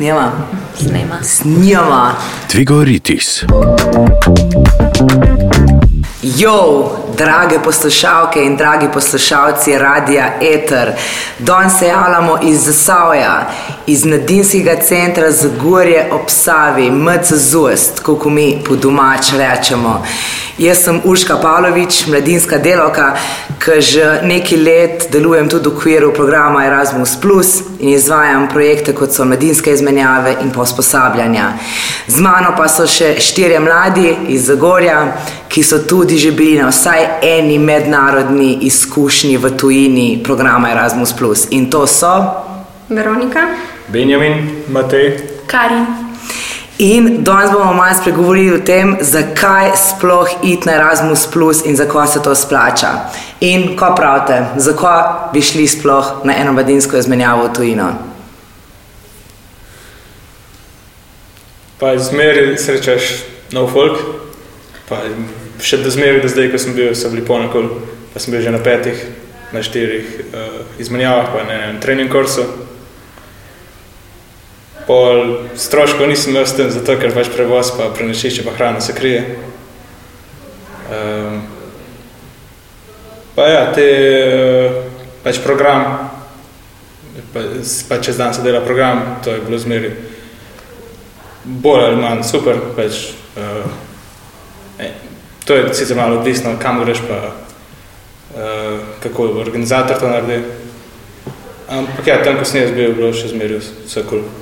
Snema. Snema. Snema. Tvigoritis. Jo, drage poslušalke in dragi poslušalci Radia Eter, danes se javljamo iz Zasavja, iz Mladinskega centra za gorje ob Savi, MCZUST, kako mi po domač rečemo. Jaz sem Urška Pavlović, mladinska delovka, ki že nekaj let delujem tudi v okviru programa Erasmus Plus in izvajam projekte kot so mladinske izmenjave in pa usposabljanja. Z mano pa so še štirje mladi iz Zagorja, ki so tudi že bili na vsaj eni mednarodni izkušnji v tujini programa Erasmus Plus. In to so Veronika, Benjamin, Matej, Karin. In danes bomo malo spregovorili o tem, zakaj sploh iti na Erasmus, Plus in zakaj se to splača. In ko pravite, zakaj bi šli sploh na eno mladinsko izmenjavo v tujino? pa zmeri srečaš nov folk, pa še do zmeri do zdaj, ko sem bil, so bili ponekod, pa sem bil že na petih, na štirih uh, izmenjavah, pa na enem trening kursu. Pol stroškov nisem imel s tem, zato ker pač prevoz, pa prenečišče, pa hrana se krije. Um, pa ja, te pač program, pa, pa čez dan se dela program, to je bilo zmeri bolj ali manj super. Pač, uh, to je sicer malo odvisno, kam greš, pa uh, kako organizator to naredi. Ampak ja, tam, ko sem jaz bil, je bilo še zmeraj vse kul. Cool.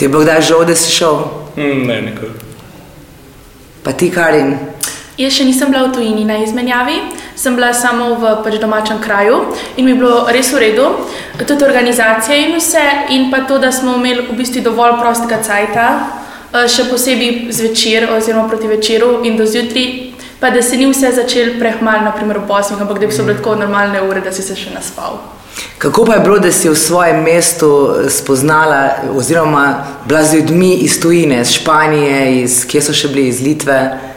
Ti je bilo kdaj žal, da si šel? Mm, ne, nikoli. Pa ti, Karin, Jaz še nisem bila v tujini na izmenjavi, sem bila samo v pač domačem kraju in mi je bilo res v redu, tudi organizacija in vse, in pa to, da smo imeli v bistvu dovolj prostega cajta, eh, še posebej zvečer oziroma proti večeru in do zjutraj, pa da se ni vse začel prehmal, naprimer ob 8, ampak da bi so bile tako normalne ure, da si se še naspal. Kako pa je bilo, da si v svojem mestu spoznala oziroma bila z ljudmi iz tujine, iz Španije, iz, kje so še bili, iz Litve?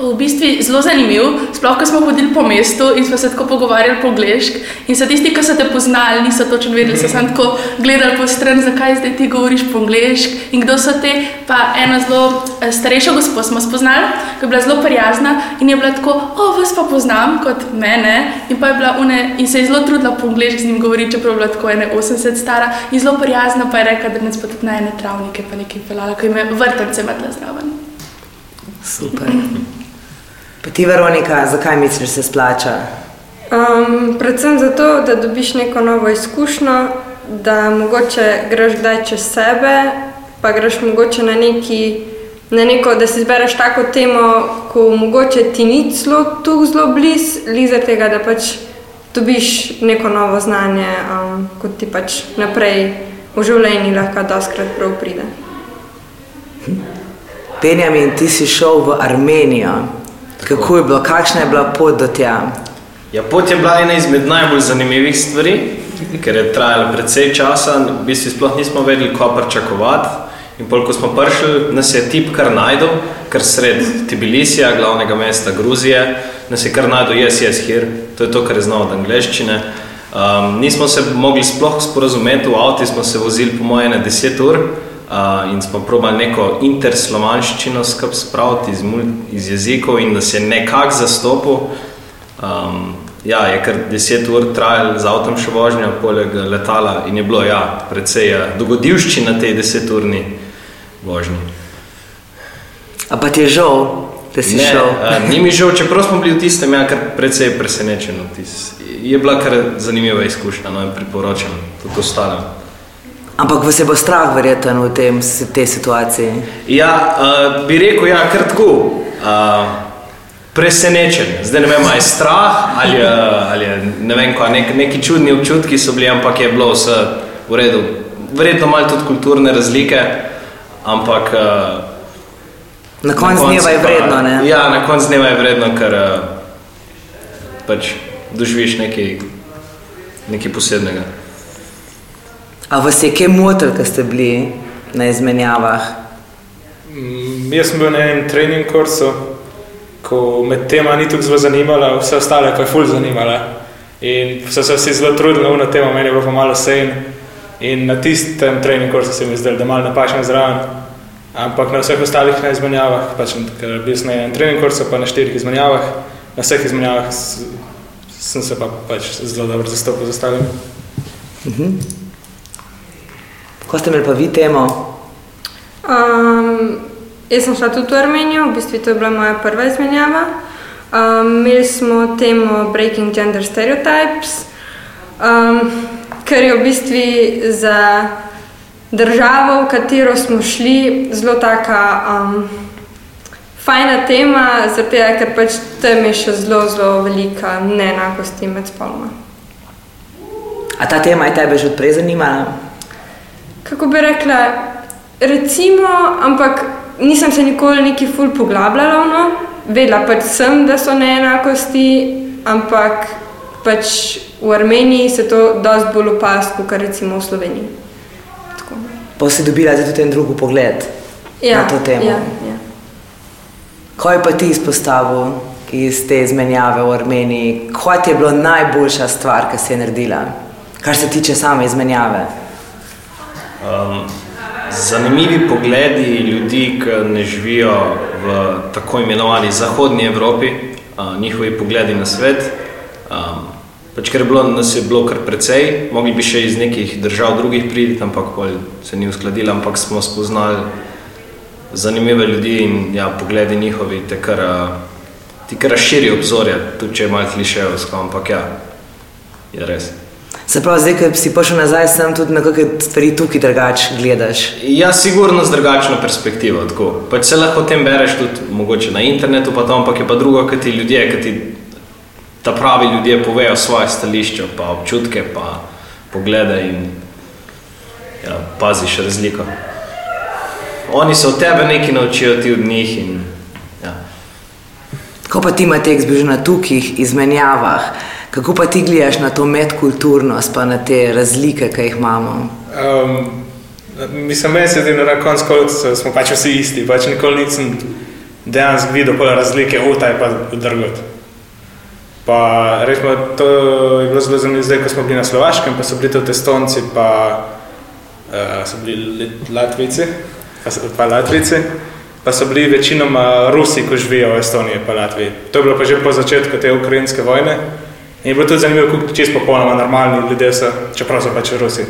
V bistvu zelo zanimiv, sploh ko smo hodili po mestu in smo se tako pogovarjali po angliški. In so tisti, ki so te poznali, niso točno vedeli, so samo tako gledali po stran, zakaj zdaj ti govoriš po angliški in kdo so te. Pa eno zelo eh, starejšo gospod smo spoznali, ki je bila zelo prijazna in je bila tako, o, vas pa poznam kot mene. In, je une, in se je zelo trudila po angliški z njim govoriti, čeprav je bila tako ene 80 stara in zelo prijazna, pa je rekla, da ne spet na ene travnike, pa nekaj pelala, ko jim je vrtance metla zraven. Super. Pa ti, Veronika, zakaj misliš, da se splača? um, predvsem zato, da dobiš neko novo izkušnjo, da mogoče greš kdaj čez sebe, pa greš mogoče na, neki, na neko, da si izbereš tako temo, ko mogoče ti ni zelo tu zelo blizu, liza tega, da pač dobiš neko novo znanje, um, kot ti pač naprej v življenju lahko doskrat prav pride. Benjamin, ti si šel v Armenijo. Kako je bilo, kakšna je bila pot do tja? Ja, pot je bila ena izmed najbolj zanimivih stvari, ker je trajala precej časa, v bistvu sploh nismo vedeli, ko pričakovati. In pol, ko smo prišli, nas je tip kar najdel, kar sred Tbilisija, glavnega mesta Gruzije, nas je kar najdel, yes, yes, here, to je to, kar je znal od angleščine. Um, nismo se mogli sploh sporazumeti, v avtu smo se vozili po moje na 10 ur uh, in smo probali neko interslovanščino skupaj spraviti iz, iz jezikov in da se je nekako zastopil. Um, ja, je kar 10 ur trajalo z avtom še vožnja, poleg letala in je bilo ja, precej ja, dogodivščina tej 10-urni vožnji. A pa ti je žal, da si Ne, šel? a, ni mi žal, čeprav smo bili v tistem, ja, kar precej presenečen. vtis. Je bila kar zanimiva izkušnja no, in priporočam tudi ostalim. Ampak vas je bo strah, verjetno, v tem, tej situaciji. Ja, uh, bi rekel, ja, kar tako. Uh, presenečen. Zdaj ne vem, ali je strah ali, uh, ali je ne vem, kaj, nek, neki čudni občutki so bili, ampak je bilo vse v redu. Verjetno malo tudi kulturne razlike, ampak. Uh, Na koncu dneva je pa- vredno, ne? Ja, na koncu dneva je vredno, ker uh, pač doživiš nekaj, nekaj posebnega. A vas je kaj motil, ko ste bili na izmenjavah? Mm, Jaz sem bil na enem trening kursu, ko me tema ni tako zelo zanimala, vse ostale pa je ful zanimala. In so se vsi zelo trudili na uno temo, meni je bilo pa malo sen. In na tistem treningu se mi zdelo, da malo napačen zraven. Ampak na vseh ostalih na izmenjavah, pač, ker bil sem na enem treningu, pa na štirih izmenjavah, na vseh izmenjavah sem se pa pač zelo dobro zastopil z ostalimi. Ko ste imeli pa vi temo, Um, jaz sem šla tudi v Armenijo, v bistvu to je bila moja prva izmenjava. Um, imeli smo temo Breaking Gender Stereotypes, um, kar je v bistvu za državo, v katero smo šli, zelo taka um, fajna tema, zaradi tega, ker pač tam je še zelo, zelo velika neenakosti med spoloma. a ta tema je tebe že odprej zanimala? Kako bi rekla, recimo, ampak nisem se nikoli neki ful poglabljala, no. vedela pač sem, da so neenakosti, ampak pač v Armeniji se to dosti bolj opazuje, kot recimo v Sloveniji. Tako. Pa si dobila tudi en drug pogled na to temo. Ja, ja. Kaj pa ti izpostavil iz te izmenjave v Armeniji? Kaj ti je bilo najboljša stvar, ki si je naredila, kar se tiče same izmenjave? Um, zanimivi pogledi ljudi, ki ne živijo v tako imenovani Zahodnji Evropi, uh, njihovi pogledi na svet. Um, pač ker je bilo, nas je bilo kar precej, mogli bi še iz nekih držav drugih priti, ampak se ni uskladilo, ampak smo spoznali zanimive ljudi in ja, pogledi njihovi te kar, uh, ti kar razširi obzorje, tudi če je malo klišejevsko, ampak ja, je res. Se pravi, zdaj, ko si prišel nazaj, sem tudi na kakšne stvari tukaj drugače gledaš. Ja, sigurno z drugačno perspektivo. Tako. Pač se lahko o tem bereš tudi mogoče na internetu, pa to, ampak je pa drugo, kaj ti ljudje, kaj ti ta pravi ljudje povejo svoje stališče, pa občutke, pa poglede in ja, paziš razliko. Oni se od tebe nekaj naučijo, ti od njih. In, ja. Ko pa ti Matej zbiš na tukih izmenjavah, kako pa ti gledaš na to medkulturnost, pa na te razlike, ki jih imamo? Um, mislim, meni se zdi, da na koncu smo pač vsi isti. Pač nikoli nisem dejansko videl pol razlike, utaj pa drgot. Pa rečemo, to je bilo zelo zanimivo zdaj, ko smo bili na Slovaškem, pa so bili tudi Estonci, pa uh, so bili Latvijci, pa, so, pa Latvijci, pa so bili večinoma Rusi, ko živijo v Estoniji pa Latviji. To je bilo pa že po začetku te ukrajinske vojne. In je bilo tudi zanimivo, kako čisto popolnoma normalni ljudje so, čeprav so pač Rusi.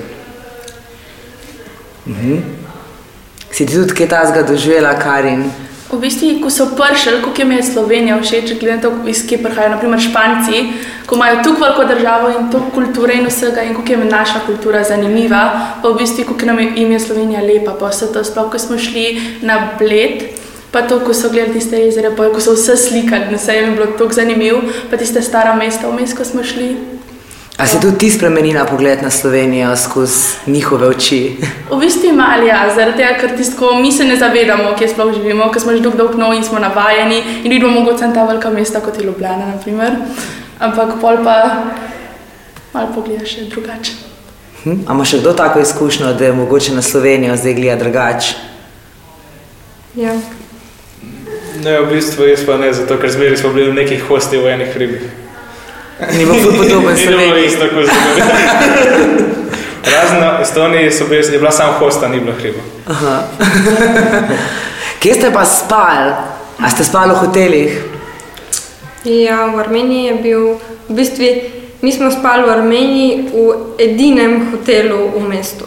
Si ti tudi kaj tazga doživela, Karin? V bistvu, ko so prišli, kako jim je Slovenija všeč, glede na to, iz kje prihajajo, naprimer Španci, ko imajo tako veliko državo in toliko kulture in vsega, in kako jim je naša kultura zanimiva, pa v bistvu, kako nam je, jim je Slovenija lepa, pa vse to, sploh ko smo šli na Bled. Pa to, ko so gledali tiste jezere, pa ko so vse slikali, na sejem je bilo tako zanimivo, pa tiste stara mesta vmes, ko smo šli. A si tudi ti spremenila pogled na Slovenijo skozi njihove oči? V bistvu malo ja, zaradi tega, ker tisto, mi se ne zavedamo, kje sploh živimo, ker smo že dolgo dolgo nov in smo navajeni in vidimo mogoče samo ta velika mesta kot je Ljubljana, naprimer. ampak pol pa malo pogledaš še drugače. Hm? A ima še kdo tako izkušnjo, da je mogoče na Slovenijo zdaj gleda drugače? Ja. Ne, v bistvu jaz pa ne, zato ker zmeri smo bili v nekih hostih v enih hribih. Ni bilo ful podoben Ni bilo res tako zanimivo. Razen na Estoniji so bili, je bila samo hosta, ni bilo hriba. Kje ste pa spali? A ste spali v hotelih? ja, v Armeniji je bil, v bistvu, mi smo spali v Armeniji v edinem hotelu v mestu.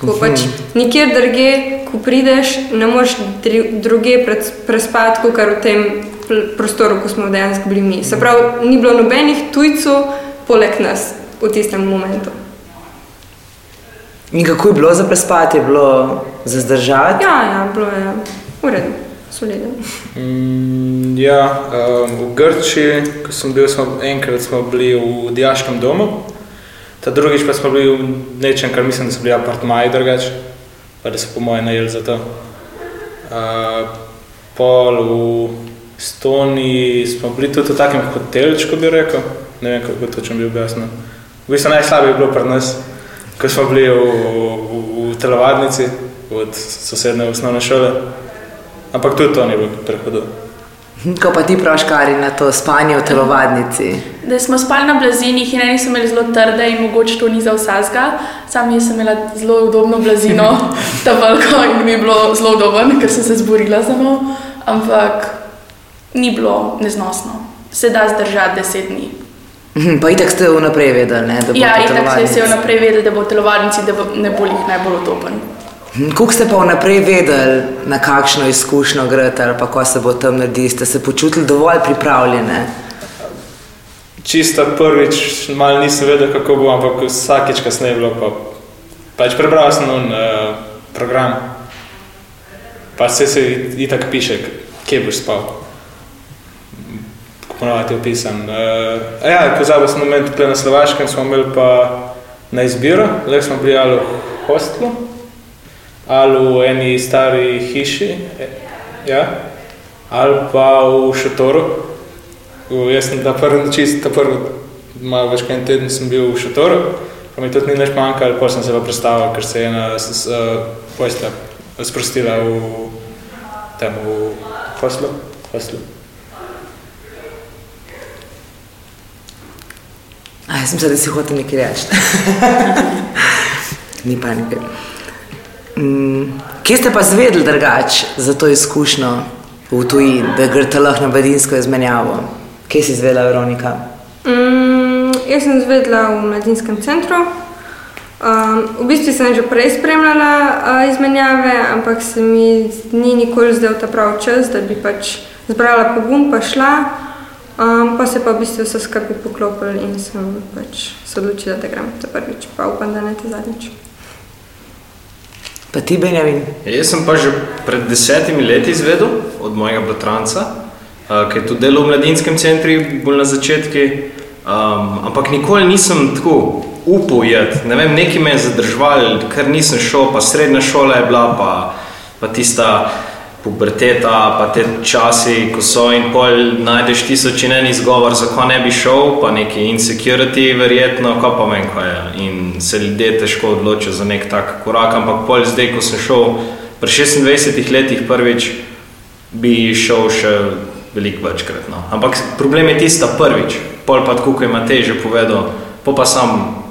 Tako pač nikjer drugje, ko prideš, ne moreš drugje prespati, kot v tem prostoru, ko smo dejansko bili mi. Se pravi, ni bilo nobenih tujcev poleg nas v tistem momentu. In kako je bilo za prespati? Je bilo za zdržati? Ja, ja, bilo je v redu, solidno. Mm, ja, um, v Grčiji, ko sem bil, smo, enkrat smo bili v dijaškem domu, ta drugič pa smo bili v nečem, kar mislim, da so bili apartmaji drugače, pa da so po mojem najeli za to. Uh, pol v Estoniji smo bili tudi v takem hotelčku, bi rekel, ne vem, kako točno bi objasnil. V bistvu najslabše je bilo pri nas, ko smo bili v, v, v telovadnici od sosednje osnovne šole. Ampak tudi to ni bilo prehodo. Ko pa ti praviš, kar je na to spanje v telovadnici. Da smo spali na blazinih in eni so imeli zelo trde in mogoče to ni za vsakega. Sam jaz sem imela zelo udobno blazino, ta velika in mi je bilo zelo udobno, ker sem se zborila za njo. Ampak ni bilo neznosno. Se da zdržati deset dni. Hm, Pa itak ste vnaprej vedeli, ne, da bo Ja, to in tako se telovadnica. je vnaprej vedel, da bo v telovadnici, da bo ne bo jih najbolj utopen. Kako ste pa vnaprej vedeli, na kakšno izkušnjo greste ali pa ko se bo tam naredili, ste se počutili dovolj pripravljene? Čisto prvič, malo nisem vedel, kako bo, ampak vsakeč kasneje je bilo pa. Pač prebral sem un, uh, program, pa se se itak piše, kje boš spal. Ponovadi je opisan. Uh, ja, pozabil sem moment, tukaj na Slovaškem smo imeli pa na izbiro, le smo bili ali v hostlu, ali v eni stari hiši, eh, ja, ali pa v šotoru. V- Jaz sem ta prvi čist, ta prvi, malo več kot en teden sem bil v šotoru, pa mi tudi ni več manjkalo, pa sem se pa predstavil, ker se je ena uh, postelja sprostila v tem v poslu. poslu. A, jaz sem se, da si hotel nekaj reči. Ni panike. Mm, kje ste pa zvedeli drugače za to izkušnjo v tujini, da greste lahko na mladinsko izmenjavo? Kje si izvedela, Veronika? Mm, jaz sem zvedla v mladinskem centru. Um, v bistvu sem že prej spremljala uh, izmenjave, ampak se mi ni nikoli zdel ta pravi čas, da bi pač zbrala pogum pa šla. Um, pa se pa v bistvu vse skupaj poklopili in sem pač se odločila, da grem ta prvič, pa upam, da ne te zadnjič. Pa ti, Benjamin? Ja, Jaz sem pa že pred desetimi leti izvedel od mojega bratranca, uh, ki je tudi delal v mladinskem centru, bolj na začetku. Um, ampak nikoli nisem tako upal jeti. Ne vem, neki me je zadržval, ker nisem šel, pa srednja šola je bila, pa, pa tista puberteta, pa te časi, ko so in pol najdeš tisoč in en izgovor, zakaj ne bi šel, pa neki insecurity, verjetno, ko pa vem, kaj je. In se ljudje težko odločijo za nek tak korak, ampak pol zdaj, ko sem šel pri 26 letih prvič, bi šel še veliko večkrat. No. Ampak problem je tista prvič, pol pa tako, kot je Matej že povedal, pol pa sam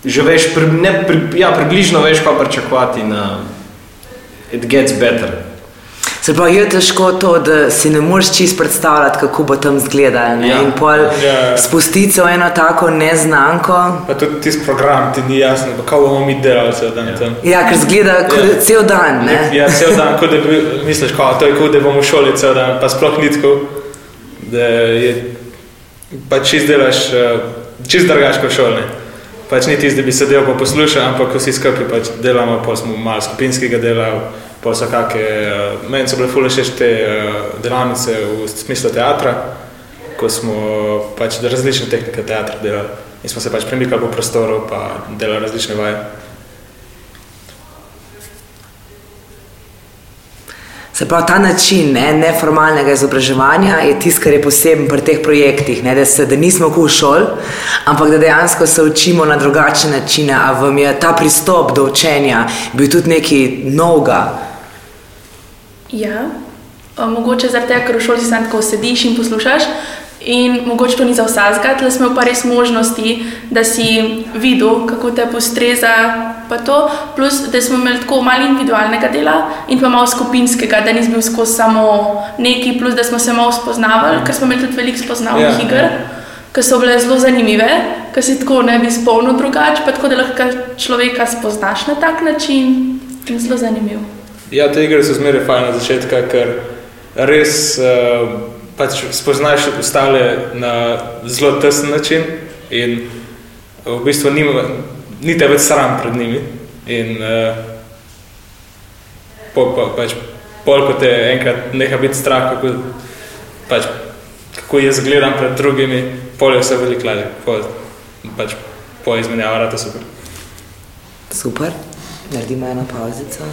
že veš, pri, ne, pri, ja, približno veš, kaj pričakovati in uh, it gets better. Se pravi, je težko to, da si ne moreš čist predstavljati, kako bo tam izgledalo. ne, Ja. In pol Ja. spustiti se v eno tako neznanko. Pa tudi tisti program ti ni jasno, pa kako bomo mi delali cel dan tam. Ja, ker zgleda kot Ja. cel dan. Ne? Ja, cel dan, kot da bi, misliš, kao, to je kot da bomo v šoli cel dan, pa sploh ni tako, da je pač čist delaš, eh, čist drugače kot v šoli. ne. Pač ni tisti, da bi sedel pa poslušal, ampak vsi skupaj pač delamo, pa smo malo skupinskega dela, pa vse kakšne. Meni so bile fule všeč te eh, delavnice v smislu teatra, ko smo pač različne tehnike teatra delali in smo se pač premikali po prostoru, pa delali različne vaje. Se pravi, ta način ne, neformalnega izobraževanja je tisto, kar je poseben pri teh projektih. Ne, da, se, da nismo v šoli, ampak da dejansko se učimo na drugačne načine. A vam je ta pristop do učenja bil tudi nekaj novega? Ja, mogoče zaradi tega, ker v šoli si samo tako sediš in poslušaš. In mogoče to ni za vsakega, tle smo pa res možnosti, da si videl, kako te postreza. Pa to, plus, da smo imeli tako malo individualnega dela in pa malo skupinskega, da nisi bil skozi samo neki, plus da smo se malo spoznavali, ker smo imeli tudi veliko spoznavalnih Ja, yeah. iger, ki so bile zelo zanimive, ker si tako ne bi spolno drugače, pa tako da lahko človeka spoznaš na tak način in zelo zanimiv. Ja, te igre so zmeraj fajne na začetku, ker res uh, pač spoznaš ostale na zelo tesen način in v bistvu nima, ni te več sram pred njimi. In uh, po, pa, pač, pol, ko te enkrat neha biti strah, kako, pač, kako jaz gledam pred drugimi, pol je vse veliko lažje. Pol, pač, po izmenjavi rata super. Super, naredimo eno pauzico.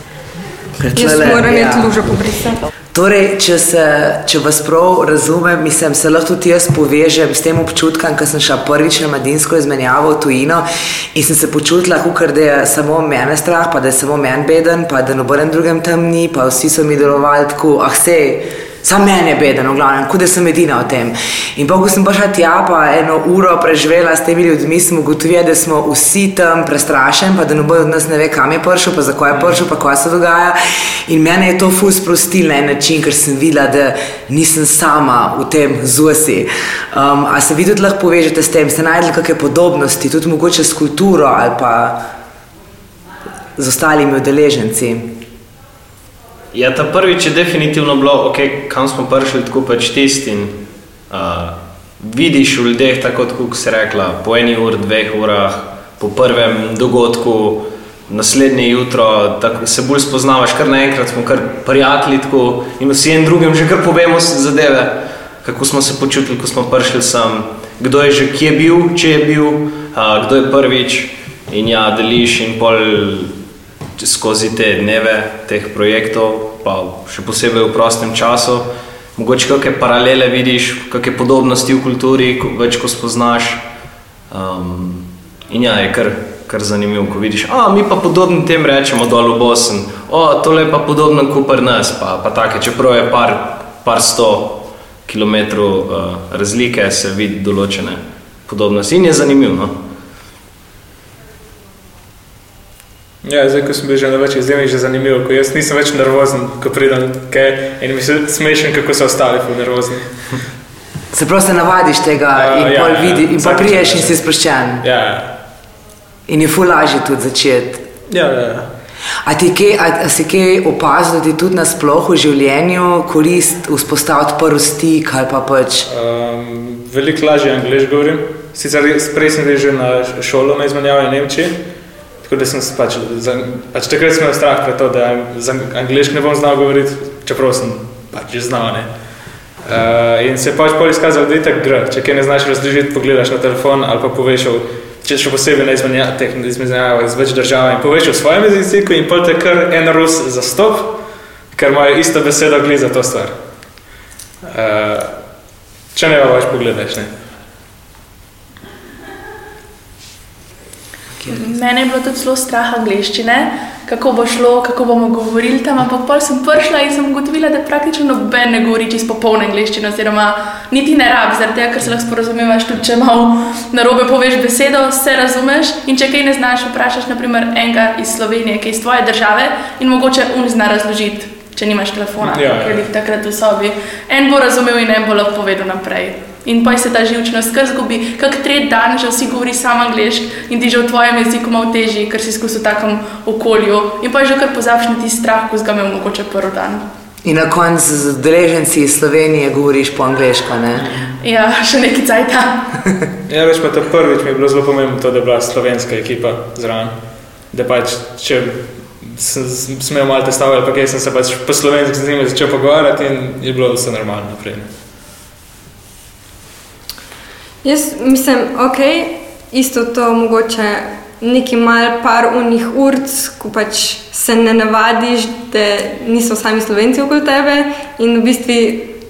Ker Jaz moram ja. lužo pobrisati. Torej, če, se, če vas prav razumem, mislim, se lahko tudi jaz povežem s tem občutkom, ker sem šla prvič na mladinsko izmenjavo v tujino in sem se počutila, kot da je samo mene strah, pa da je samo meni beden, pa da noben drugem tam ni, pa vsi so mi delovali tako, ah, sej, Sam meni je beden, v glavnem, kot da sem edina o tem. In pa, ko sem prišla tja, pa eno uro preživela s temi ljudmi, sem ugotovila, da smo vsi tam prestrašeni, pa da noben od nas ne ve, kam je prišel, pa zakaj je prišel, pa kaj se dogaja. In mene je to ful sprostilo na en način, ker sem videla, da nisem sama v tem zusi. Um, a se vi tudi lahko povežete s tem, ste najdli kakšne podobnosti, tudi mogoče s kulturo ali pa z ostalimi udeleženci? Ja, ta prvič je definitivno bilo, okay, kam smo prišli, tako pač tisti. Uh, vidiš v ljudeh, tako kot se rekla, po eni uri, dveh urah, po prvem dogodku, naslednje jutro, tako se bolj spoznavaš, kar naenkrat smo kar prijatelji tako, in vsi en drugim že kar povemo zadeve, kako smo se počutili, ko smo prišli sem, kdo je že kje bil, če je bil, uh, kdo je prvič in ja, deliš in pol skozi te dneve teh projektov, pa še posebej v prostem času. Mogoče kakšne paralele vidiš, kakšne podobnosti v kulturi, več ko spoznaš. Um, in ja, je kar, kar zanimivo, ko vidiš, a mi pa podobno tem rečemo dol v Bosni, o tole je pa podobno kot pri nas, pa, pa take, čeprav je par, par sto kilometrov uh, razlike, se vidi določene podobnosti in je zanimivo. No? Ja, zdaj, ko sem bil že na več izjemih, je zanimivo, ko jaz nisem več nervozen, ko pridem kaj in mi se smešim, kako so ostali ful nervozni. Se pravi, se navadiš tega Ja, in ja, pol ja, vidi, in pa vsakič priješ in si sproščen. Ja, In je ful lažje tudi začeti. ja, ja. ja. A, ti kaj, a, a si kaj opazil, da ti tudi nasploh v življenju korist vzpostaviti prvi stik ali pa pač. Um, veliko lažje angliš govorim. Sicer prej sem že na šolo na izmenjavi v Nemčiji, tako da sem se pač, za, pač takrat sem imel strah pred to, da za angliški ne bom znal govoriti, čeprav sem pač že znal. Ne. Uh, in se je pač pol izkazalo, da je tako gre. Če kaj ne znaš razložiti, pogledaš na telefon ali pa poveš, če še posebej na izmenja- teh izmenjavah z več držav in poveš v svojem jeziku in pol te kar en rus zastop, ker imajo isto besedo gli za to stvar. Uh, če ne pa pač pogledaš. Ne. Mene je bilo tudi zelo strah angliščine, kako bo šlo, kako bomo govorili tam, ampak pol sem prišla in sem ugotovila, da praktično noben ne govori čisto popolno angliščino, oziroma niti ne rabi, zaradi tega, ker se lahko sporazumevaš tudi, če malo narobe poveš besedo, vse razumeš in če kaj ne znaš, vprašaš naprimer enega iz Slovenije, ki je iz tvoje države in mogoče un zna razložiti. Če nimaš telefona, Ja, ker ja. jih takrat v sobi. En bo razumel in en bo lahko povedal naprej. In pa se ta živčnost kar zgubi, kak tretji dan že vsi govori samo angliški in ti že v tvojem jeziku malo težji, ker si skozi v takem okolju. In pa že kar pozabiš na ti strah, ko si ga imel mogoče prvi dan. In na koncu z udeleženci iz Slovenije govoriš po angliško. Ne? Ja, še neki cajt. Ja, več pa to prvič mi je bilo zelo pomembno, to, da je bila slovenska ekipa zraven. Da pač, če sem smel malo testaviti, pa kaj sem se pač po slovenski z njimi začel pogovarjati in je bilo vse normalno naprej. Jaz mislim, ok, isto to mogoče neki mal par unih urc, ko pač se ne navadiš, da niso sami slovenci okoli tebe in v bistvu,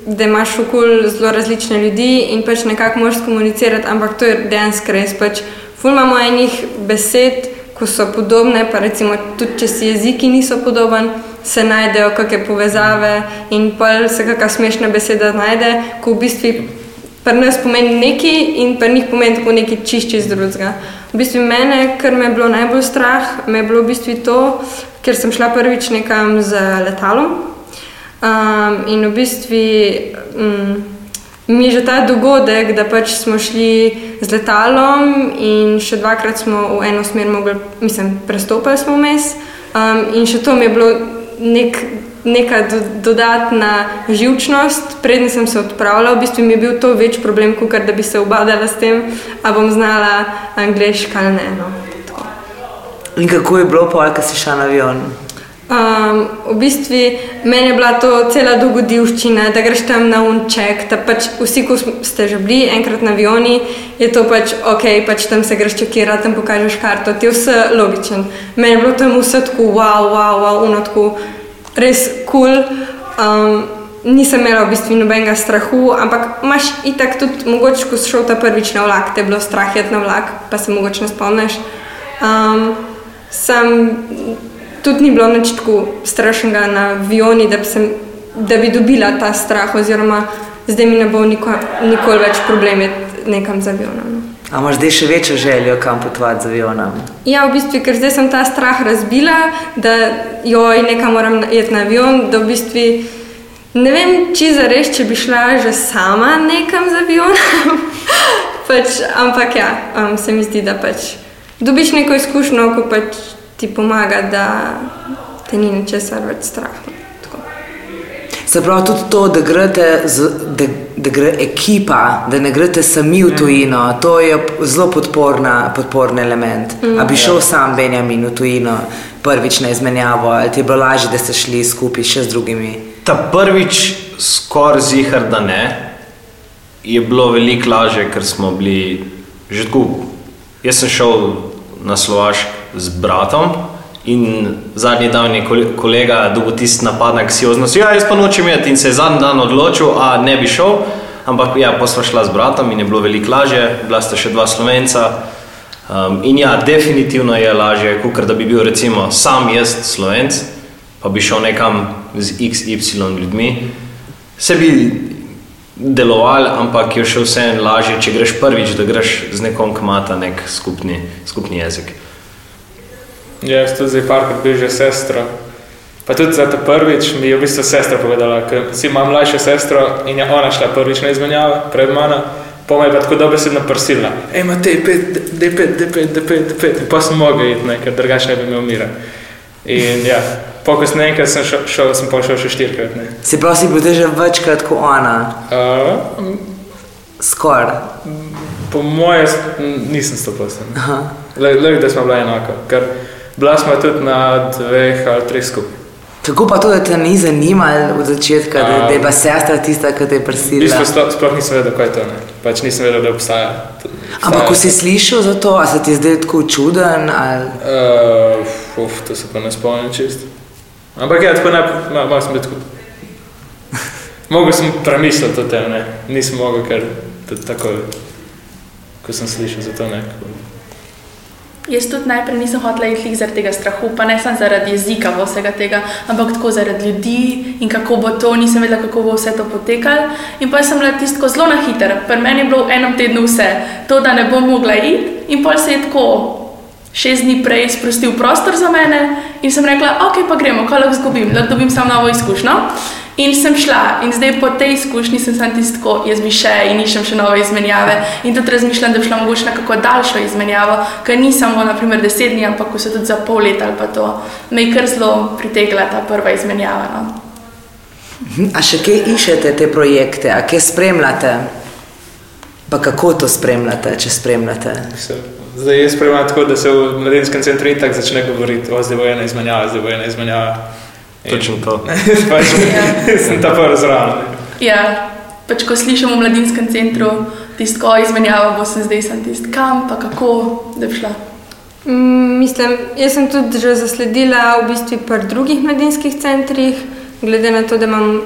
da imaš okoli zelo različne ljudi in pač nekako moraš komunicirati, ampak to je dejansko res. Pač ful imamo enih besed, ko so podobne, pa recimo tudi če si jeziki niso podoben, se najdejo kakšne povezave in pa se kakšna smešna beseda najde, ko v bistvu pri nas pomeni nekaj in pri njih pomeni tako nekaj čist čist drugega. V bistvu mene, kar me je bilo najbolj strah, me je bilo v bistvu to, ker sem šla prvič nekam z letalom um, in v bistvu um, mi je že ta dogodek, da pač smo šli z letalom in še dvakrat smo v eno smer mogli, mislim, prestopili smo vmes um, in še to mi je bilo nek neka do, dodatna živčnost, predtem sem se odpravila, v bistvu mi je bil to več problem, kot da bi se obadala s tem, ali bom znala angliško ali ne. No. Tako. In kako je bilo, pol, ko si šla na avion? Um, v bistvu meni je bila to cela dogodivščina, da greš tam na unček. Pač vsi, ko ste že bili enkrat na avioni, je to pač ok, pač tam se greš čekirati, tam pokažeš karto, ti je vse logičen. Meni je bilo tam vse tako, wow, wow, wow, uno tako res kul. Cool. Um, nisem imela v bistvu nobenega strahu, ampak imaš itak tudi, mogoče, ko si šel ta prvič na vlak, te je bilo strah jet na vlak, pa se mogoče ne spomniš. Um, sam tudi ni bilo nič tako strašnega na avioni, da bi se da bi dobila ta strah, oziroma zdaj mi ne bo niko, nikoli več problem iti nekam z avionom. A imaš zdaj še večjo željo, kam potovati z avionom? Ja, v bistvu, ker zdaj sem ta strah razbila, da joj, nekam moram iti na avion, da v bistvu ne vem, če za res, če bi šla že sama nekam z avionom. pač, ampak ja, um, se mi zdi, da pač dobiš neko izkušnjo, ko pač ti pomaga, da te ni ničesar več strah. no. Se pravi, tudi to, da, grete z, da, da gre ekipa, da ne greste sami v tujino, to je zelo podporna, podporni element. Mm. A bi šel sam Benjamin v tujino prvič na izmenjavo, ali ti je bilo lažje, da ste šli skupaj še z drugimi? Ta prvič, skoraj zihar, da ne, je bilo veliko lažje, ker smo bili že tako. Jaz sem šel na Slovašk z bratom in zadnji dan je kole- kolega dobil tisti napad na ksioznost. Ja, jaz pa nočem iti in se je zadnji dan odločil, a ne bi šel. Ampak ja, pa sva šla z bratom in je bilo veliko lažje, bila sta še dva slovenca. Um, in ja, definitivno je lažje, kot da bi bil recimo sam jaz slovenc, pa bi šel nekam z XY ljudmi. Se bi deloval, ampak je še vseeno lažje, če greš prvič, da greš z nekom, ki ima ta nek skupni, skupni jezik. Ja, jaz tudi zdaj parkrat bil že sestro. Pa tudi za to prvič mi je v bistvu sestra povedala, ker si imam mlajšo sestro in je ona šla prvič na izmenjavo pred mano. Po me je pa tako dobesedno prsila. Ej, ima te pet, de pet, de pet, de pet, de pet. In pa sem mogel iti, ne, ker drugače ne bi imel mira. In ja, pokoj sem enkrat sem šel, šel, sem pa šel še štirikrat. ne. Se pravi, si bil te že večkrat kot ona, Uh, skoraj. po moje s- n- nisem stoprosten. Le, da smo bila enako, ker bila smo tudi na dveh ali treh skupaj. Kako pa to, da te ni zanimalo od začetka, da, da je pa sestra tista, ki te je V prsila? bistvu sploh, sploh nisem vedel, kaj je to. Ne. Pač nisem vedel, da obstaja. Ampak ko si slišal za to, a se ti zdaj tako čuden? Ali... Uh, uf, to se pa ne spomnim čist. Ampak ja, tako najprej, ma- malo sem bil tako. Mogel sem premisliti o tem, ne. Nisem mogel, ker tako, ko sem slišal za to, ne. Jaz tudi najprej nisem hotela iti zaradi tega strahu, pa ne samo zaradi jezika, pa vsega tega, ampak tako zaradi ljudi in kako bo to, nisem vedela, kako bo vse to potekalo. In pa sem bila tisto zelo na hiter, pri meni je bilo v enem tednu vse, to, da ne bom mogla iti, in pol se je tako šest dni prej sprostil prostor za mene in sem rekla, ok, pa gremo, kaj lahko zgubim, lahko dobim samo novo izkušnjo. In sem šla, in zdaj po tej izkušnji sem samo tisto, jaz bi še in iščem še nove izmenjave. In tudi razmišljam, da bi šla mogoče na kako daljšo izmenjavo, ker ni samo naprimer deset dni, ampak ko so tudi za pol leta ali pa to. Me je kar zelo pritegla ta prva izmenjava. No. A še kje iščete te projekte, a kje spremljate? Pa kako to spremljate, če spremljate? Se- Zdaj jaz spremljam tako, da se v mladinskem centru itak začne govoriti, o zdaj bo ena izmenjava, zdaj bo ena izmenjava. Točno to. pač, sem ta prvi zraven. Ja, pač ko slišim v mladinskem centru, tisto ko izmenjava, bo sem zdaj sem tisto kam, pa kako, da bi šla. Mm, Mislim, jaz sem tudi že zasledila v bistvu pri drugih mladinskih centrih, glede na to, da imam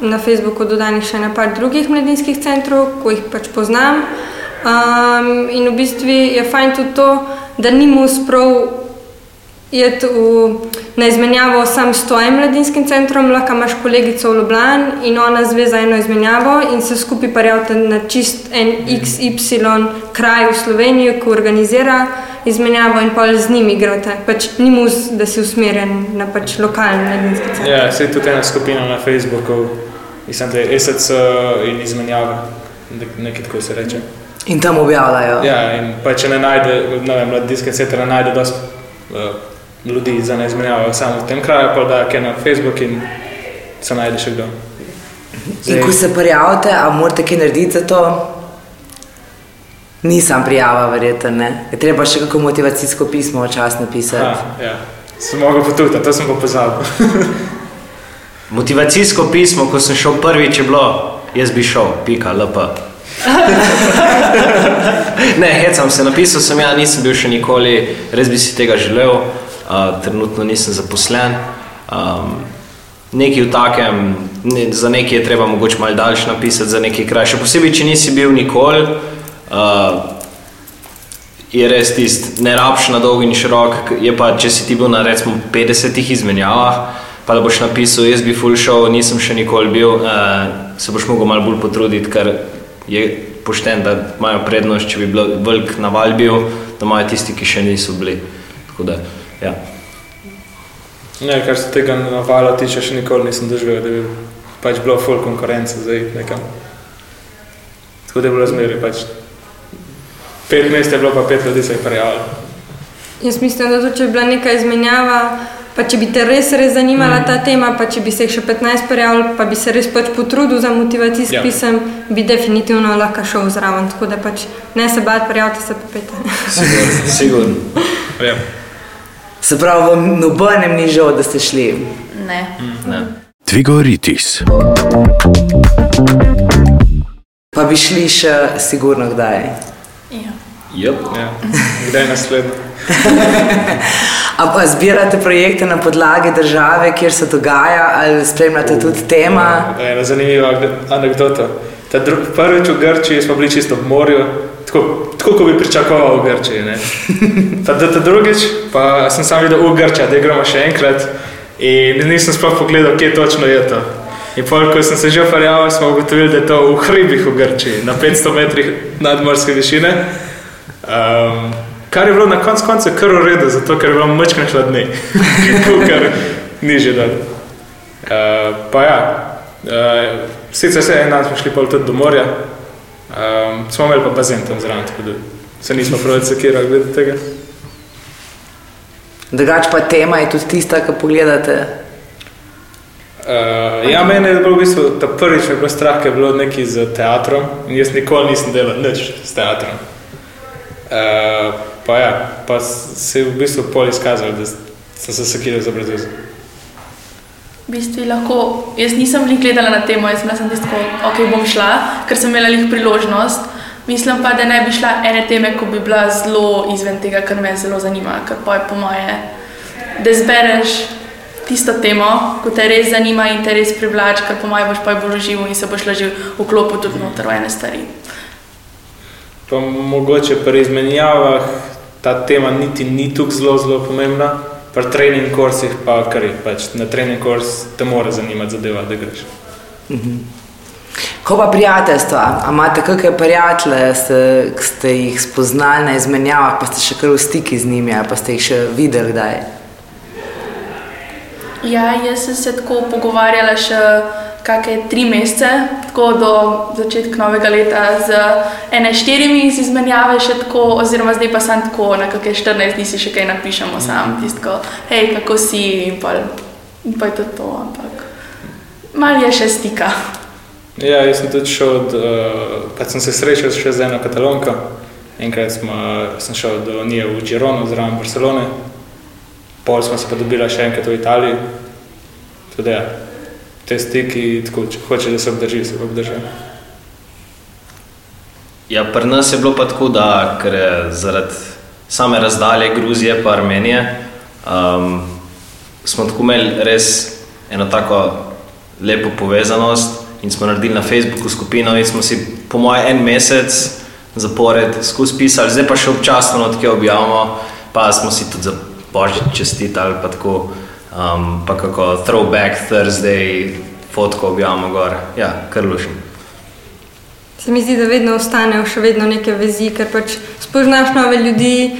na Facebooku dodanih še nekaj drugih mladinskih centrov, ko jih pač poznam. Um, in v bistvu je fajn tudi to, da ni mu sprav iti v, na izmenjavo sam s tvojim mladinskim centrom, lahko imaš kolegico v Ljubljani in ona zve za eno izmenjavo in se skupaj parjavate na čist en XY kraj v Sloveniji, ki organizira izmenjavo in pa z njimi igrate. Pač ni mu, da si usmerjen na pač lokalni mladinski center. Ja, se je tudi ena skupina na Facebooku, mislim, da je SC in izmenjava, nek- nekaj tako se reče. In tam objavljajo. Ja, in pa če ne najde, ne vem, mladinski center ne najde dosti uh, ljudi za ne izmenjavo samo v tem kraju, pa da je na Facebook in se najde še kdo. In ko se prijavite, a morate kaj narediti za to? Nisem prijava, verjetno ne. Je treba še kako motivacijsko pismo včasih napisati. Ha, ja. Sem mogel potutati, to sem pa pozabil. Motivacijsko pismo, ko sem šel prvič, je bilo, jaz bi šel, pika, lp. ne, hecam se, napisal sem, ja, nisem bil še nikoli, res bi si tega želel, uh, trenutno nisem zaposlen. Um, nekaj v takem, ne, za nekaj je treba mogoče malo daljše napisati, za nekaj krajše. Posebej, če nisi bil nikoli, uh, je res tisti, ne rabš na dolgi in širok, je pa, če si ti bil na recimo 50 izmenjavah, pa da boš napisal, jaz bi full show, nisem še nikoli bil, uh, se boš mogel malo bolj potruditi, ker je pošten, da imajo prednost, če bi bil velik naval bil, da imajo tisti, ki še niso bili. Tako da, ja. Ne, kar se tega navala tiče, še nikoli nisem doživel, da bi pač bilo full konkurence zdaj nekam. Tako da je bilo zmeri pač. Pet mest je bilo, pa pet ljudi se je prijavilo. Jaz mislim, da tudi, če bi bila neka izmenjava, pa če bi te res, res zanimala mm. ta tema, pa če bi se jih še 15 prijavil, pa bi se res pač potrudil za motivacijski Ja. pisem, bi definitivno lahko šel zraven. Tako da pač ne se bati, prijavite se pa pete. Sigurno. Sigurno. Ja. Se pravi, vam nobenem ni žal, da ste šli. Ne. Ne. Tvigoritis. Pa bi šli še sigurno kdaj. Ja. Yep. Ja. Kdaj naslednji? A pa zbirate projekte na podlagi države, kjer se dogaja, ali spremljate tudi tema? Ja, Ena zanimiva anekdota. Ta dru- Prvič v Grčiji smo bili čisto ob morju, tako, tako kot bi pričakoval v Grčiji. ne. Ta, ta, ta drugič pa sem sam videl v Grčiji, da gremo še enkrat in nisem sploh pogledal, kje točno je to. In pol, ko sem se že prijavil, smo ugotovili, da je to v hribih v Grčiji, na 500 metrih nadmorske višine. Um, kar je bilo na koncu konca kar v redu, zato ker je bilo mečkaj hladneje, kar niže dol. Uh, pa ja, uh, sicer se en dan smo šli pol tudi do morja, um, smo imeli pa bazen tam zraven, tako da se nismo prav sekirali glede tega. Drugač pa tema je tudi tista, ki pogledate. Uh, ja, meni je bilo v bistvu ta prvič me je bilo strah, ker je bilo nekaj z teatrom in jaz nikoli nisem delal nič s teatrom. Uh, pa ja, pa se je v bistvu pol izkazalo, da sem se sekiral za brez Bistvu lahko, jaz nisem veliko gledala na temo, jaz sem tisto, ok, bom šla, ker sem imela jih priložnost. Mislim pa, da ne bi šla ene teme, ko bi bila zelo izven tega, kar me zelo zanima, ker pa je po moje, da zbereš tisto temo, ko te res zanima in te res privlači, ker po moje boš pa bolj živo in se boš lažje vklopil tudi v ene stvari. Mogoče pri izmenjavah ta tema niti ni tako zelo, zelo pomembna, pri trening kursih pa kar je, pač na trening kurs te mora zanimati zadeva, da greš. Ko pa prijateljstva, a imate kakšne prijatelje, ste, ste jih spoznali na izmenjavah, pa ste še kar v stiki z njimi, ali pa ste jih še videli kdaj? Ja, jaz sem se tako pogovarjala še kakšne tri mesece, tako do začetka novega leta, z ene štirimi iz izmenjave, še tako, oziroma zdaj pa sem tako, na kakšne 14 dni si še kaj napišemo, sam tisto, hej, kako si in pa, in pa je to to, ampak malo je še stika. Ja, jaz sem tudi šel, od, uh, pač sem se srečal še z eno katalonko. Enkrat smo, sem šel do nje v Girono, zraven Barcelone, pol smo se pa dobili še enkrat v Italiji. Tudi ja, te stiki, tako, če hoče, da se obdrži, se pa obdrži. Ja, pri nas je bilo pa tako, da ker zaradi same razdalje Gruzije in Armenije, um, smo tako imeli res eno tako lepo povezanost in smo naredili na Facebooku skupino in smo si po moje en mesec zapored skozi pisali, zdaj pa še občasno odkje objavimo, pa smo si tudi za božič čestitali, pa tako, um, pa kako throwback Thursday, fotko objavimo gor, ja, kar lušim. Se mi zdi, da vedno ostanejo še vedno neke vezi, ker pač spoznaš nove ljudi,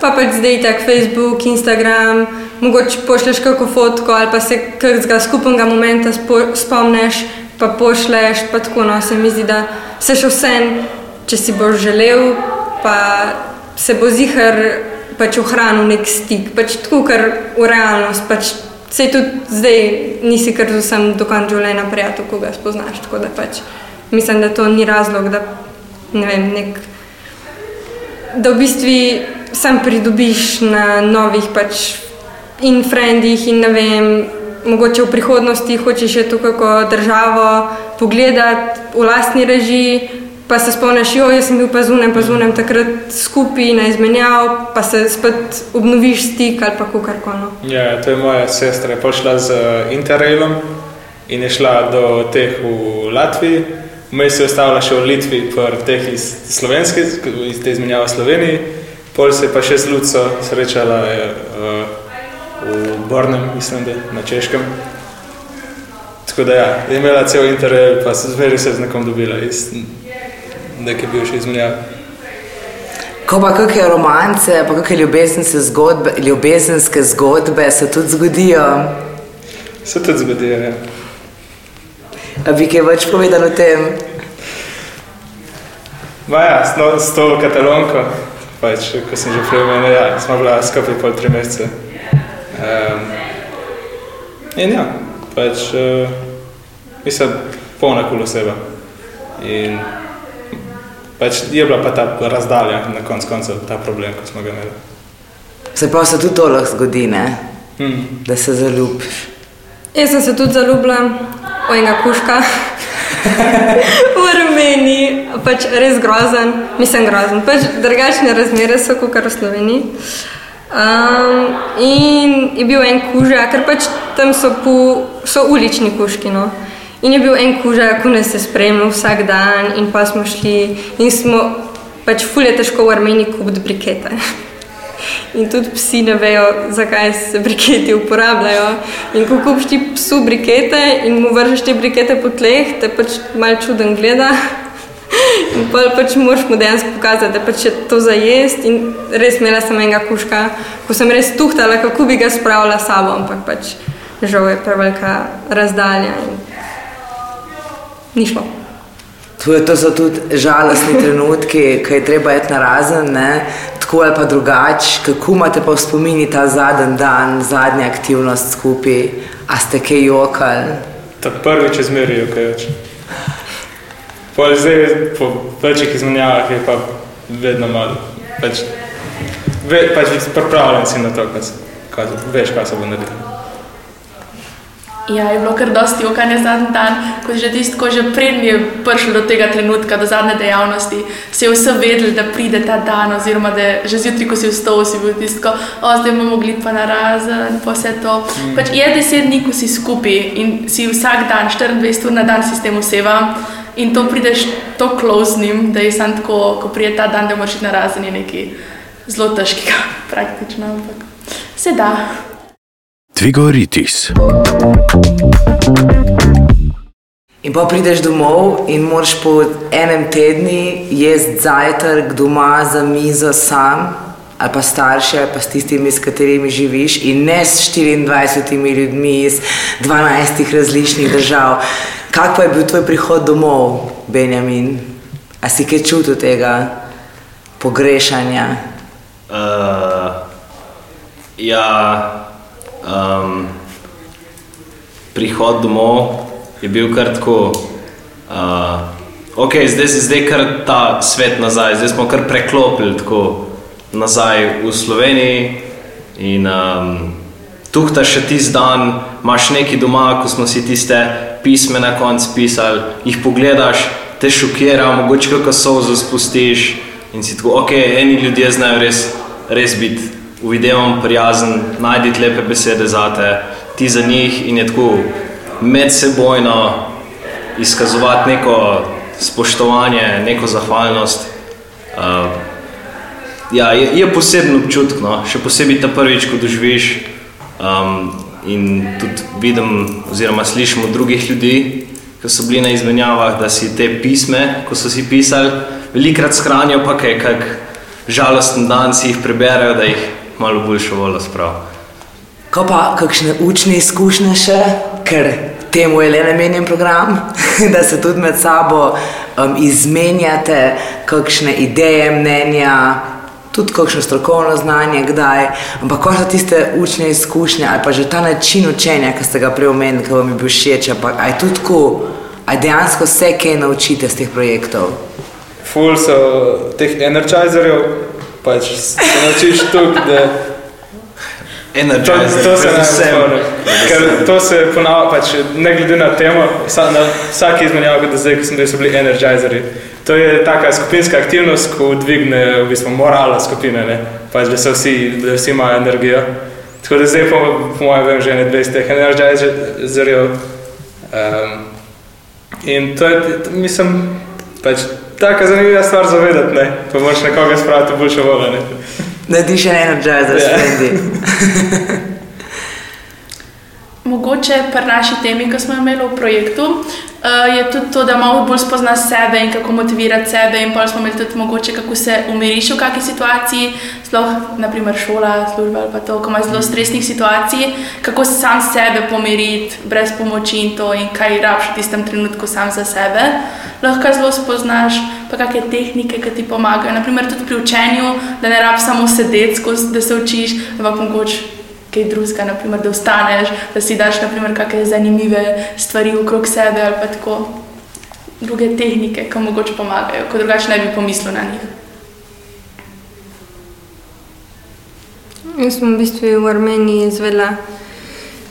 pa pač zdaj tako Facebook, Instagram, mogoče pošleš kako fotko ali pa se kakega skupnega momenta spo, spomneš, pa pošleš, pa tako no, se mi zdi, da se še vsem, če si boš želel, pa se bo zihar pač ohranil nek stik, pač tako, ker v realnost, pač se tudi zdaj nisi kar z vsem do konca življenja prijatelj, ko ga spoznaš, tako da pač mislim, da to ni razlog, da ne vem, nek, da v bistvu sam pridobiš na novih pač in frendih in ne vem, mogoče v prihodnosti hočeš še to kako državo pogledati v lastni režiji, pa se spomniš, jo, jaz sem bil pa zunem, pa zunem takrat skupaj na izmenjav, pa se spet obnoviš stik ali pa kukarkono. Ja, to je moja sestra, je prišla z eh, Interrailom in je šla do teh v Latviji, vmes se je ostala še v Litvi, pri teh iz Slovenske, iz te izmenjave v Sloveniji, pol se je pa še z Luco srečala eh, v Bornem, mislim, da na Češkem. Tako da ja, je imela cel intervju, pa se zmeri se z nekom dobila iz neke bivše izmenjave. Ko pa kakšne romance, pa kakšne ljubezenske zgodbe, ljubezenske zgodbe se tudi zgodijo, Se tudi zgodi, ja. a bi kaj več povedal o tem? Ma ja, s, no, s to katalonko, pač, ko sem že prej omenil, ja, smo bila skupaj pol tri mesece. Um, in ja, pač, uh, mislim, polna kul oseba. In pač je bila pa ta razdalja na konc koncev, ta problem, ko smo ga imeli. Se pa se tudi to lahko zgodi, ne? Hmm. da se zaljubiš. Jaz sem se tudi zaljubila v enega kuška v Armeniji, pač res grozen, mislim grozen, pač drugačne razmere so kot v Sloveniji. Um, in je bil en kuža, ker pač tam so, pu, so ulični kuški. No. In je bil en kuža, ko nas je spremljal vsak dan, in pa smo šli in smo pač fulje težko v Armeniji kupiti brikete. In tudi psi ne vejo, zakaj se briketi uporabljajo. In ko kupiš ti psu brikete in mu vržeš te brikete po tleh, te pač mal čuden gleda. In pa pač moraš mu dejansko pokazati, da pač je to za jesti. In res imela sem enega kuška, ko sem res tuhtala, kako bi ga spravila s sabo, ampak pač žal je prevelika razdalja in ni šlo. To, je, to so tudi žalostni trenutki, ki je treba iti na razen, ne? tako ali pa drugače. Kako imate pa v spomini ta zadnji dan, zadnja aktivnost skupaj, a ste kaj jokali? Ta prvič je zmerijo, kaj več. Pol zdaj, po večjih izmenjavah je pa vedno malo. Pač, ve, pač pripravljen si na to, kaj, se- kaj, veš, kaj se bo naredilo. Ja, je bilo kar dosti okanja zadnji dan, ko že tisto, že prednji je prišel do tega trenutka, do zadnje dejavnosti, se je vse vedel, da pride ta dan, oziroma da je že zjutraj, ko si vstal, si bil tisto, o zdaj bomo mogli pa na razen, pa vse to. Mm. Pač je deset dni, ko si skupaj in si vsak dan, 24 ur na dan si s tem oseba in to prideš to kloznim, da je sam tako, ko pride ta dan, da moraš iti na razen, je nekaj zelo težkega, praktično, ampak se da. Tvigoritis. In pa prideš domov in moraš po enem tednu jesti zajtrk doma za mizo sam, ali pa starši, ali pa s tistimi, s katerimi živiš, in ne s 24 ljudmi iz 12 različnih držav. Kak pa je bil tvoj prihod domov, Benjamin? A si kaj čutil tega pogrešanja? Uh, ja, um, prihod domov je bil kar tako. Uh, ok, zdaj je zdaj kar ta svet nazaj, zdaj smo kar preklopili tako nazaj v Sloveniji. In um, tukaj še tisti dan, imaš neki doma, ko smo si tiste pisme na koncu pisali, jih pogledaš, te šokira, mogoče kako solzo spustiš. In si tako, ok, eni ljudje znajo res, res biti v videu prijazen, najdi lepe besede za te, ti za njih in je tako medsebojno izkazovati neko spoštovanje, neko zahvalnost. Uh, ja, je, je poseben občutek, no? še posebej ta prvič, ko doživiš um, in tudi vidim, oziroma slišim od drugih ljudi, ki so bili na izmenjavah, da si te pisme, ko so si pisali, velikrat shranijo, pa kaj, kak žalosten dan si jih preberejo, da jih malo boljšo voljo spravijo. Ko pa kakšne učne izkušnje še, ker temu je le namenjen program, da se tudi med sabo um, izmenjate kakšne ideje, mnenja, tudi kakšno strokovno znanje, kdaj. Ampak ko so tiste učne izkušnje ali pa že ta način učenja, ki ste ga prej omenili, ki vam je bil všeč, pa aj tudi tako, aj dejansko se kaj naučite z teh projektov. Ful so teh energizerjev, pač se naučiš tukaj, da To, Energizer, to se ne spomnim. Ker to se ponavlja, pač, ne glede na temo, vsa, na vsaki izmenjavi, do zdaj, ko sem rekel, so bili energizeri. To je taka skupinska aktivnost, ko dvigne v bistvu morala skupine, ne? pač, da, se vsi, da vsi imajo energijo. Tako da zdaj, po, po mojem, vem že ne 20 teh energizerjev. Um, in to je, to, mislim, pač, taka zanimiva stvar zavedati, ne? pa moraš nekoga spraviti v boljšo voljo. Ne? Narediš en energizer, Ja. sprendi. Mogoče pri naši temi, ki smo jo imeli v projektu, uh, je tudi to, da malo bolj spoznaš sebe in kako motivirati sebe. In pa smo imeli tudi mogoče, kako se umiriš v kakšni situaciji, sploh naprimer šola, služba ali pa to, ko imaš zelo stresnih situacij, kako sam sebe pomiriti brez pomoči in to, in kaj rabiš v tistem trenutku sam za sebe. Lahko zelo spoznaš, pa kakšne tehnike, ki ti pomagajo. Naprimer tudi pri učenju, da ne rabiš samo sedeti, da se učiš, ampak mogoče kaj drugega, naprimer, da ostaneš, da si daš kakšne zanimive stvari okrog sebe ali pa tako druge tehnike, ki mogoče pomagajo, ko drugače ne bi pomislil na njih. Jaz sem v bistvu v Armeniji izvedela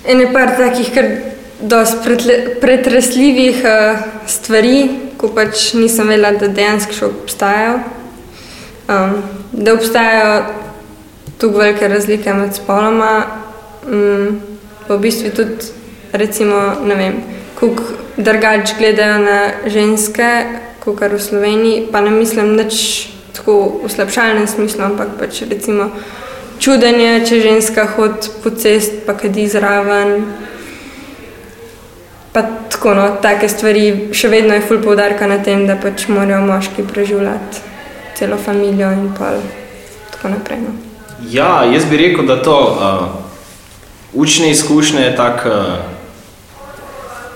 ene par takih, kar dosti pretresljivih uh, stvari, ko pač nisem vedela, da dejansko še obstajajo. Um, da obstajajo tako velike razlike med spoloma. Um, v bistvu tudi, recimo, ne vem, kako drugače gledajo na ženske, kot v Sloveniji. Pa ne mislim nič tako v slabšalnem smislu, ampak pač recimo čudenje, če ženska hodi po cesti, pa kadi zraven. Pa tako, no, take stvari, še vedno je full poudarka na tem, da pač morajo moški preživljati celo družino in tako naprej. No. Ja, jaz bi rekel, da to uh, učne izkušnje je tako uh,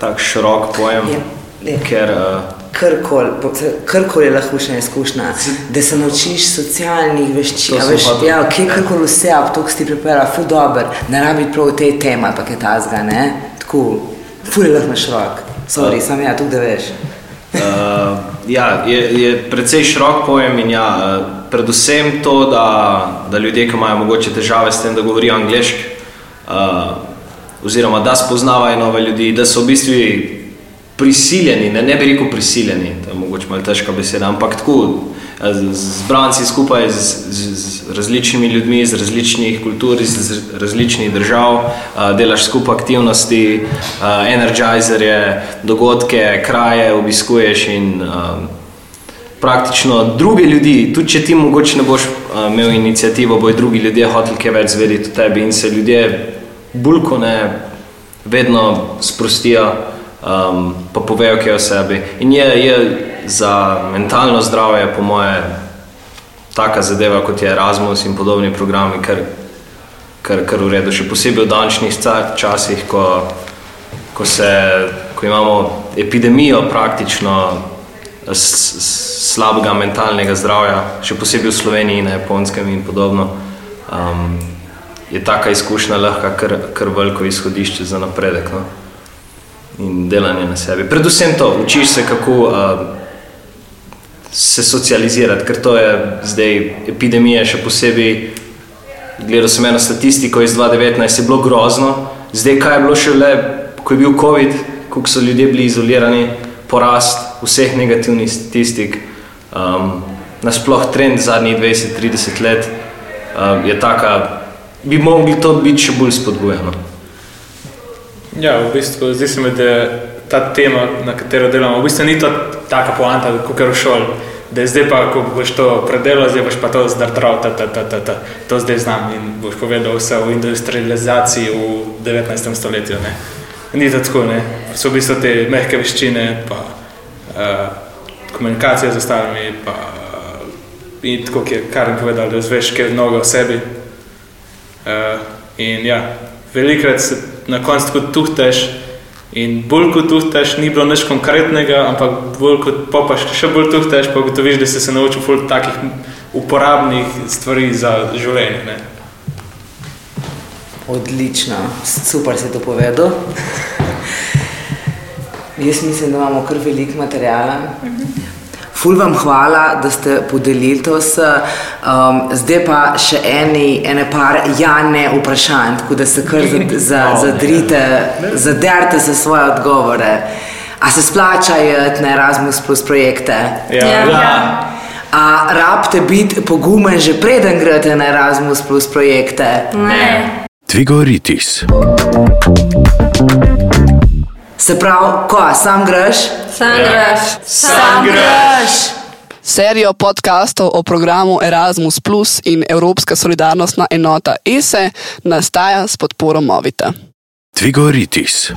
tak širok pojem. Je, je. Ker, uh, Karkoli kar je lahko učna izkušnja, da se naučiš socialnih veščin. Veš, ja, okay, karkoli vse, a to, ki si pripeljal, fu dober, ne rabi prav te teme, pa je ta zga, ne? Tako, fu je lahko širok. Sorry, uh, sam ja, tu da veš. Uh, ja, je, je precej širok pojem in ja, uh, predvsem to, da, da ljudje, ki imajo mogoče težave s tem, da govorijo angliško, uh, oziroma da spoznavajo nove ljudi, da so v bistvu prisiljeni, ne, ne bi rekel prisiljeni, to je mogoče malo težka beseda, ampak tako zbranci skupaj z, z, z različnimi ljudmi, iz različnih kultur, iz različnih držav, uh, delaš skupaj aktivnosti, uh, energizerje, dogodke, kraje obiskuješ in uh, praktično druge ljudi, tudi če ti mogoče ne boš uh, imel inicijativo, bojo drugi ljudje hoteli kaj več zvedeti o tebi in se ljudje bolj kot ne vedno sprostijo, um, pa povejo kaj o sebi. In je, je za mentalno zdravje, po moje, taka zadeva kot je Erasmus in podobni programi, kar, kar, kar v redu, še posebej v dančnih časih, ko, ko, se, ko imamo epidemijo praktično slabega mentalnega zdravja, še posebej v Sloveniji, na Japonskem in podobno, um, je taka izkušnja lahko kar, kar veliko izhodišče za napredek no? in delanje na sebi. Predvsem to, učiš se, kako uh, se socializirati, ker to je zdaj epidemija, še posebej. Gledal sem eno statistiko iz 2019, je bilo grozno, zdaj kaj je bilo še le, ko je bil COVID, koliko so ljudje bili izolirani, porast vseh negativnih statistik. Um, Nasploh trend zadnjih 20-30 let um, je taka, bi mogli to biti še bolj spodbujeno. Ja, v bistvu zdi se mi, da ta tema, na katero delamo, v bistvu ni to taka poanta, kot je v šoli. Da je zdaj pa, ko boš to predelal, zdaj boš pa to zdrdral, ta, ta, ta, ta, ta. to zdaj znam in boš povedal vse o industrializaciji v 19. stoletju. Ne. Ni tako, ne. So v bistvu te mehke veščine, pa komunikacija z ostalimi, pa uh, in tako, kar jim povedal, da zveš kaj mnogo o sebi. Uh, in ja, velikrat se na koncu tako tuhteš in bolj kot tuhteš, ni bilo nič konkretnega, ampak bolj kot popaš, še bolj tuhteš, pa gotoviš, da si se naučil ful takih uporabnih stvari za življenje. Ne? Odlično, super si to povedal. Jaz mislim, da imamo kar veliko materijala. Ful vam hvala, da ste podelili to s. Um, zdaj pa še eni, ene par jane vprašanj, tako da se kar za, zadrite, zaderte za svoje odgovore. A se splačajo na Erasmus plus projekte? Ja. ja. ja. A rabite biti pogumen že preden greste na Erasmus plus projekte? Ne. Tvigoritis. Se pravi, ko sam greš? Sam ja. greš. Sam greš. Serijo podkastov o programu Erasmus Plus in Evropska solidarnostna enota ESE nastaja s podporo Movita. Tvigoritis.